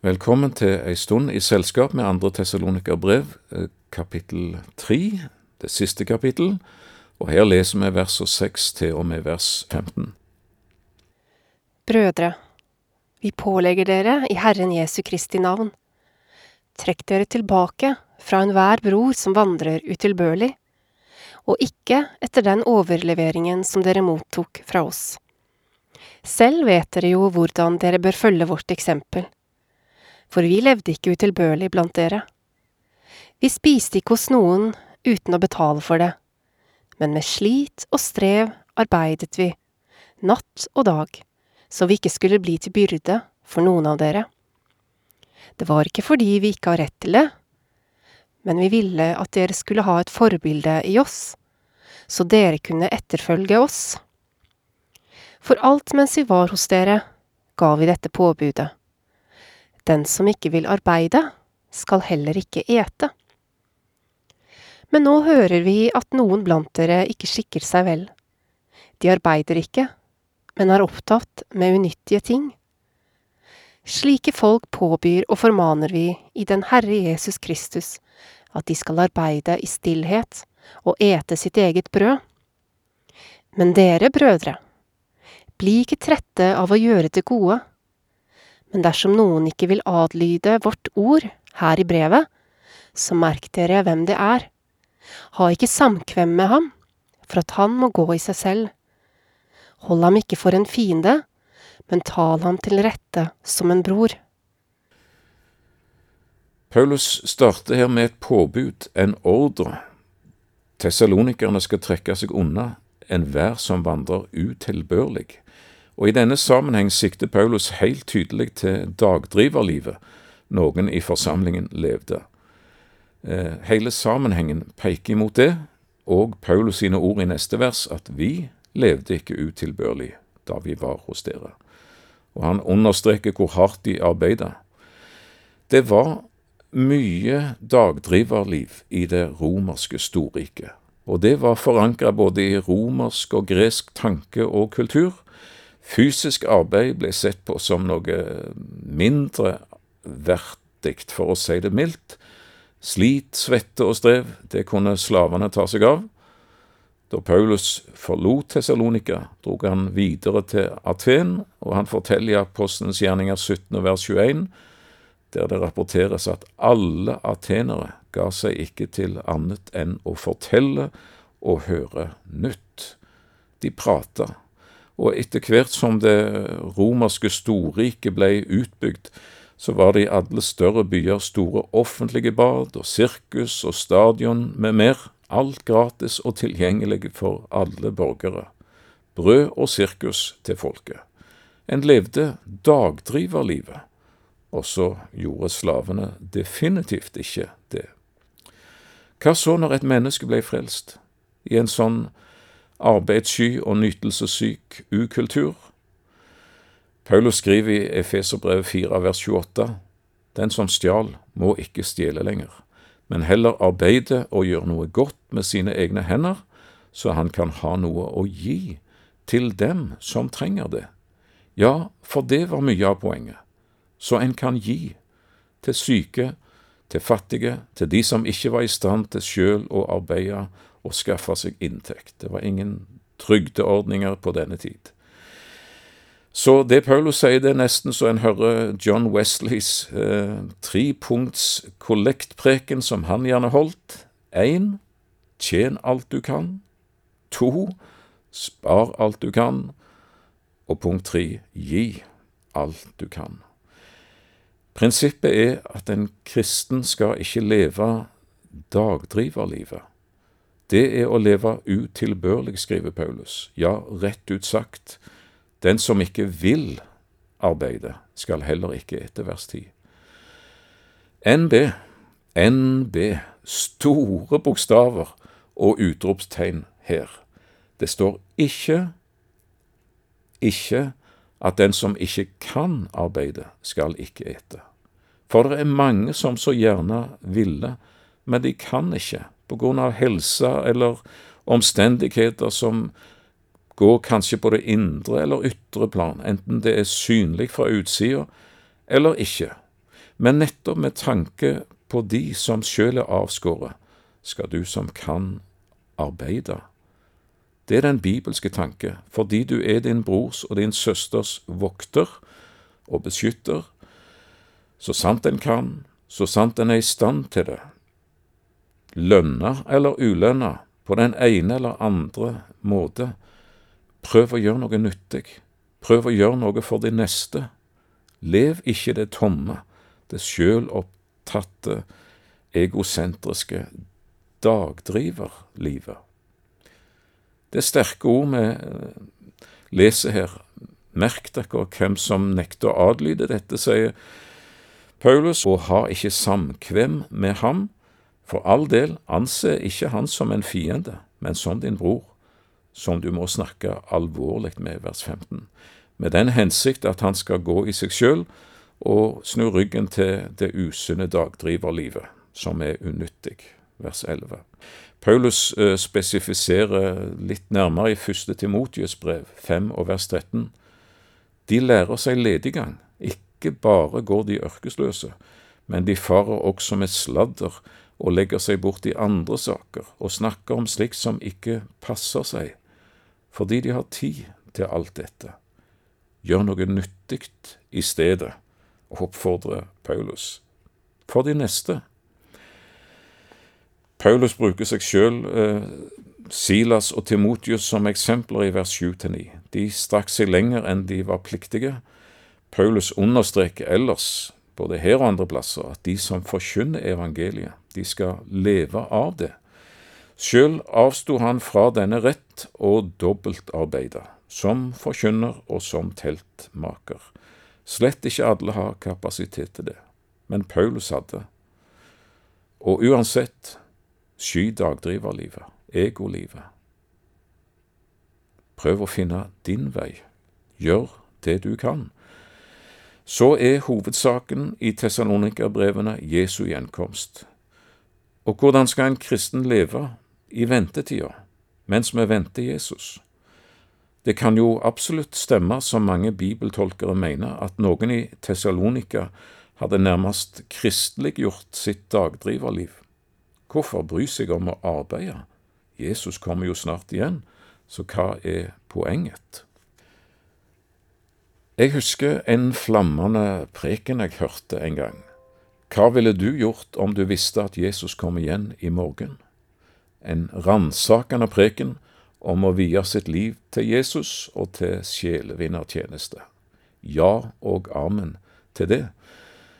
Velkommen til ei stund i selskap med andre Tessalonika-brev, eh, kapittel tre, det siste kapittel, og her leser vi versene seks til og med vers 15. Brødre, vi pålegger dere i Herren Jesu Kristi navn. Trekk dere tilbake fra enhver bror som vandrer utilbørlig, og ikke etter den overleveringen som dere mottok fra oss. Selv vet dere jo hvordan dere bør følge vårt eksempel for vi levde ikke utilbørlig blant dere. Vi spiste ikke hos noen uten å betale for det, men med slit og strev arbeidet vi, natt og dag, så vi ikke skulle bli til byrde for noen av dere. Det var ikke fordi vi ikke har rett til det, men vi ville at dere skulle ha et forbilde i oss, så dere kunne etterfølge oss. For alt mens vi var hos dere, ga vi dette påbudet. Den som ikke vil arbeide, skal heller ikke ete. Men nå hører vi at noen blant dere ikke skikker seg vel. De arbeider ikke, men er opptatt med unyttige ting. Slike folk påbyr og formaner vi i den Herre Jesus Kristus at de skal arbeide i stillhet og ete sitt eget brød. Men dere, brødre, bli ikke trette av å gjøre det gode men dersom noen ikke vil adlyde vårt ord her i brevet, så merk dere hvem det er. Ha ikke samkvem med ham, for at han må gå i seg selv. Hold ham ikke for en fiende, men tal ham til rette som en bror. Paulus starter her med et påbud, en ordre. Tessalonikerne skal trekke seg unna enhver som vandrer utilbørlig. Og I denne sammenheng sikter Paulus helt tydelig til dagdriverlivet noen i forsamlingen levde. Eh, hele sammenhengen peker imot det, og Paulus sine ord i neste vers, at vi levde ikke utilbørlig da vi var hos dere. Og han understreker hvor hardt de arbeida. Det var mye dagdriverliv i det romerske storriket, og det var forankra både i romersk og gresk tanke og kultur, Fysisk arbeid ble sett på som noe mindre verdig, for å si det mildt. Slit, svette og strev, det kunne slavene ta seg av. Da Paulus forlot Tessalonika, drog han videre til Aten, og han forteller i Apostelens gjerninger 17. vers 21, der det rapporteres at alle atenere ga seg ikke til annet enn å fortelle og høre nytt. De prata og etter hvert som det romerske storriket ble utbygd, så var det i alle større byer store offentlige bad og sirkus og stadion med mer, alt gratis og tilgjengelig for alle borgere. Brød og sirkus til folket. En levde dagdriverlivet, og så gjorde slavene definitivt ikke det. Hva så når et menneske ble frelst? I en sånn arbeidssky og nytelsessyk ukultur. Paulus skriver i Efeserbrevet 4 vers 28 Den som stjal, må ikke stjele lenger, men heller arbeide og gjøre noe godt med sine egne hender, så han kan ha noe å gi til dem som trenger det. Ja, for det var mye av poenget. Så en kan gi til syke, til fattige, til de som ikke var i stand til sjøl å arbeide og skaffe seg inntekt. Det var ingen trygdeordninger på denne tid. Så det Paulus sier, det er nesten så en hører John Wesleys eh, trepunkts kollektpreken som han gjerne holdt. Én, tjen alt du kan. To, spar alt du kan. Og punkt tre, gi alt du kan. Prinsippet er at en kristen skal ikke leve dagdriverlivet. Det er å leve utilbørlig, skriver Paulus. Ja, rett ut sagt, den som ikke vil arbeide, skal heller ikke etter vers 10. NB, NB, store bokstaver og utropstegn her. Det står ikke, ikke at den som ikke kan arbeide, skal ikke ete. For det er mange som så gjerne ville, men de kan ikke på grunn av helse eller omstendigheter som går kanskje på det indre eller ytre plan, enten det er synlig fra utsida eller ikke. men nettopp med tanke på de som sjøl er avskåret, skal du som kan arbeide. Det er den bibelske tanke, fordi du er din brors og din søsters vokter og beskytter, så sant en kan, så sant en er i stand til det, lønna eller ulønna, på den ene eller andre måte, prøv å gjøre noe nyttig, prøv å gjøre noe for de neste. Lev ikke det tomme, det sjølopptatte, egosentriske dagdriverlivet. Det er sterke ord vi eh, leser her. Merk dere hvem som nekter å adlyde dette, sier Paulus, og har ikke samkvem med ham. For all del, anse ikke han som en fiende, men som din bror, som du må snakke alvorlig med, vers 15, med den hensikt at han skal gå i seg sjøl og snu ryggen til det usunne dagdriverlivet, som er unyttig, vers 11. Paulus eh, spesifiserer litt nærmere i første Timotius brev, 5 og vers 13. De lærer seg lediggang, ikke bare går de ørkesløse, men de farer også med sladder og legger seg bort i andre saker og snakker om slikt som ikke passer seg, fordi de har tid til alt dette. Gjør noe nyttig i stedet, oppfordrer Paulus. For de neste Paulus bruker seg sjøl, eh, Silas og Timotius, som eksempler i vers 7-9. De strakk seg lenger enn de var pliktige. Paulus understreker ellers, både her og andre plasser, at de som forkynner evangeliet, de skal leve av det. Sjøl avsto han fra denne rett og dobbeltarbeida, som forkynner og som teltmaker. Slett ikke alle har kapasitet til det, men Paulus hadde. Og uansett, Sky dagdriverlivet, egolivet. Prøv å finne din vei. Gjør det du kan. Så er hovedsaken i Tessalonikerbrevene Jesu gjenkomst. Og hvordan skal en kristen leve i ventetida, mens vi venter Jesus? Det kan jo absolutt stemme, som mange bibeltolkere mener, at noen i Tessalonika hadde nærmest kristeliggjort sitt dagdriverliv. Hvorfor bry seg om å arbeide? Jesus kommer jo snart igjen, så hva er poenget? Jeg husker en flammende preken jeg hørte en gang. Hva ville du gjort om du visste at Jesus kom igjen i morgen? En ransakende preken om å vie sitt liv til Jesus og til sjelevinnertjeneste. Ja og amen til det.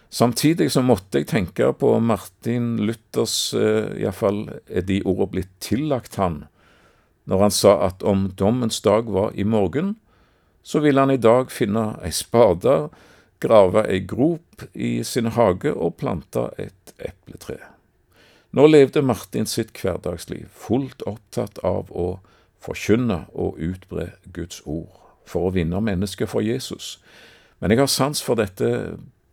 Samtidig så måtte jeg tenke på Martin Luthers eh, Iallfall er de ordene blitt tillagt han, når han sa at om dommens dag var i morgen, så vil han i dag finne ei spade, grave ei grop i sin hage og plante et epletre. Nå levde Martin sitt hverdagsliv, fullt opptatt av å forkynne og utbre Guds ord, for å vinne mennesker for Jesus. Men jeg har sans for dette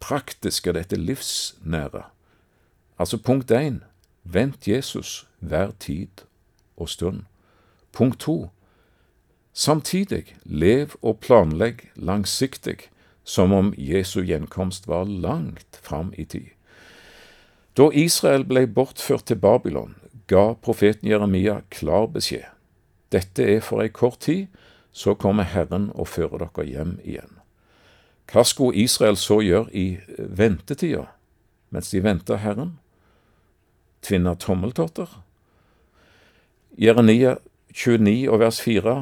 praktiske, dette livsnære. Altså punkt én vent Jesus hver tid og stund. Punkt to samtidig lev og planlegg langsiktig, som om Jesu gjenkomst var langt fram i tid. Da Israel ble bortført til Babylon, ga profeten Jeremia klar beskjed. Dette er for ei kort tid, så kommer Herren og fører dere hjem igjen. Hva skulle Israel så gjøre i ventetida, mens de venta Herren? Tvinne tommeltotter? Jeremia 29 og vers 4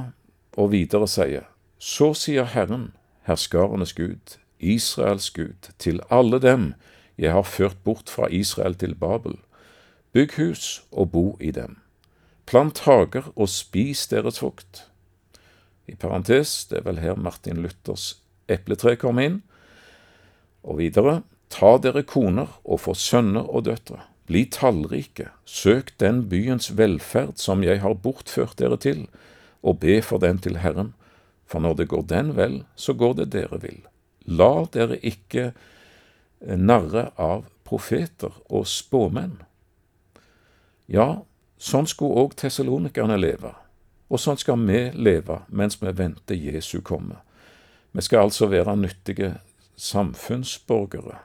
og videre sier, Så sier Herren, herskarenes Gud, Israels Gud, til alle dem jeg har ført bort fra Israel til Babel, bygg hus og bo i dem. Plant hager og spis deres frukt. I parentes, det er vel her Martin Luthers epletre kom inn. Og videre, ta dere koner og få sønner og døtre. Bli tallrike, søk den byens velferd som jeg har bortført dere til, og be for den til Herren, for når det går den vel, så går det dere vil. La dere ikke narre av profeter og spåmenn. Ja, sånn skulle òg tessalonikerne leve, og sånn skal vi leve mens vi venter Jesu komme. Vi skal altså være nyttige samfunnsborgere.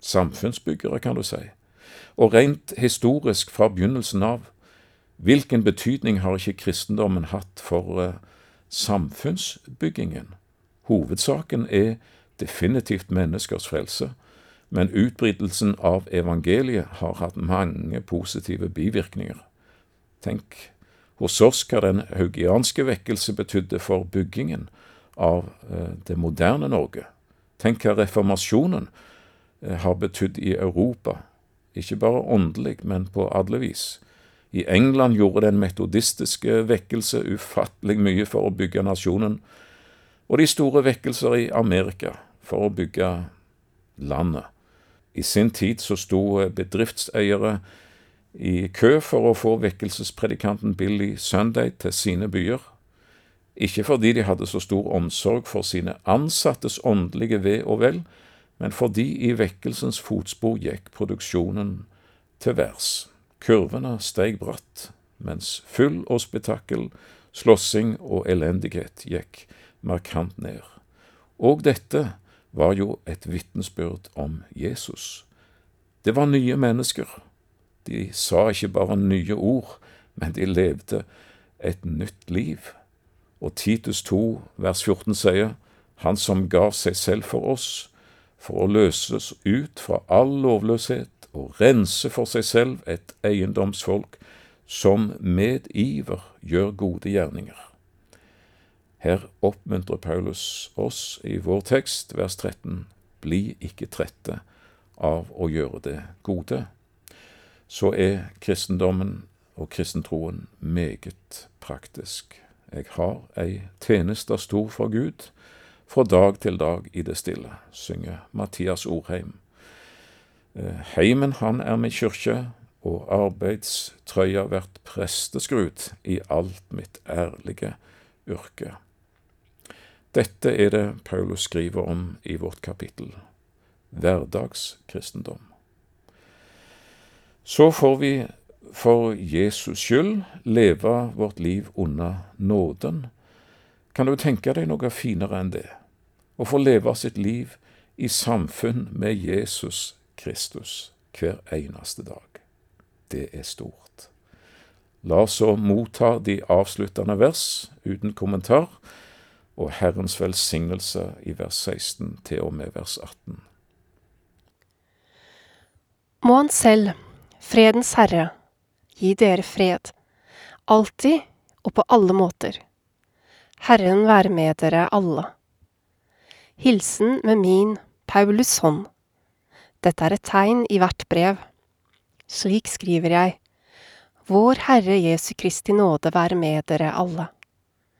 Samfunnsbyggere, kan du si. Og rent historisk fra begynnelsen av, hvilken betydning har ikke kristendommen hatt for uh, samfunnsbyggingen? Hovedsaken er definitivt menneskers frelse, men utbredelsen av evangeliet har hatt mange positive bivirkninger. Tenk hos oss hva den haugianske vekkelse betydde for byggingen av eh, det moderne Norge. Tenk hva reformasjonen eh, har betydd i Europa, ikke bare åndelig, men på alle vis. I England gjorde den metodistiske vekkelse ufattelig mye for å bygge nasjonen, og de store vekkelser i Amerika for å bygge landet. I sin tid så sto bedriftseiere i kø for å få vekkelsespredikanten Billy Sunday til sine byer, ikke fordi de hadde så stor omsorg for sine ansattes åndelige ve og vel, men fordi i vekkelsens fotspor gikk produksjonen til værs. Kurvene steg bratt, mens fyll og spetakkel, slåssing og elendighet gikk markant ned. Og dette var jo et vitnesbyrd om Jesus. Det var nye mennesker. De sa ikke bare nye ord, men de levde et nytt liv. Og Titus 2, vers 14 sier, Han som gav seg selv for oss, for å løses ut fra all lovløshet og rense for seg selv et eiendomsfolk som med iver gjør gode gjerninger. Her oppmuntrer Paulus oss i vår tekst, vers 13, bli ikke trette av å gjøre det gode. Så er kristendommen og kristentroen meget praktisk. Jeg har ei tjeneste stor for Gud, fra dag til dag i det stille, synger Mathias Orheim. Eh, heimen han er min kyrkje, og arbeidstrøya vert presteskrut i alt mitt ærlige yrke. Dette er det Paulus skriver om i vårt kapittel hverdagskristendom. Så får vi for Jesus skyld leve vårt liv under nåden. Kan du tenke deg noe finere enn det? Å få leve sitt liv i samfunn med Jesus Kristus hver eneste dag. Det er stort. La oss så motta de avsluttende vers uten kommentar og Herrens velsignelse i vers 16 til og med vers 18. Må Han selv, fredens Herre, gi dere fred, alltid og på alle måter. Herren være med dere alle. Hilsen med min Paulus hånd. Dette er et tegn i hvert brev. Slik skriver jeg. Vår Herre Jesu Kristi nåde være med dere alle.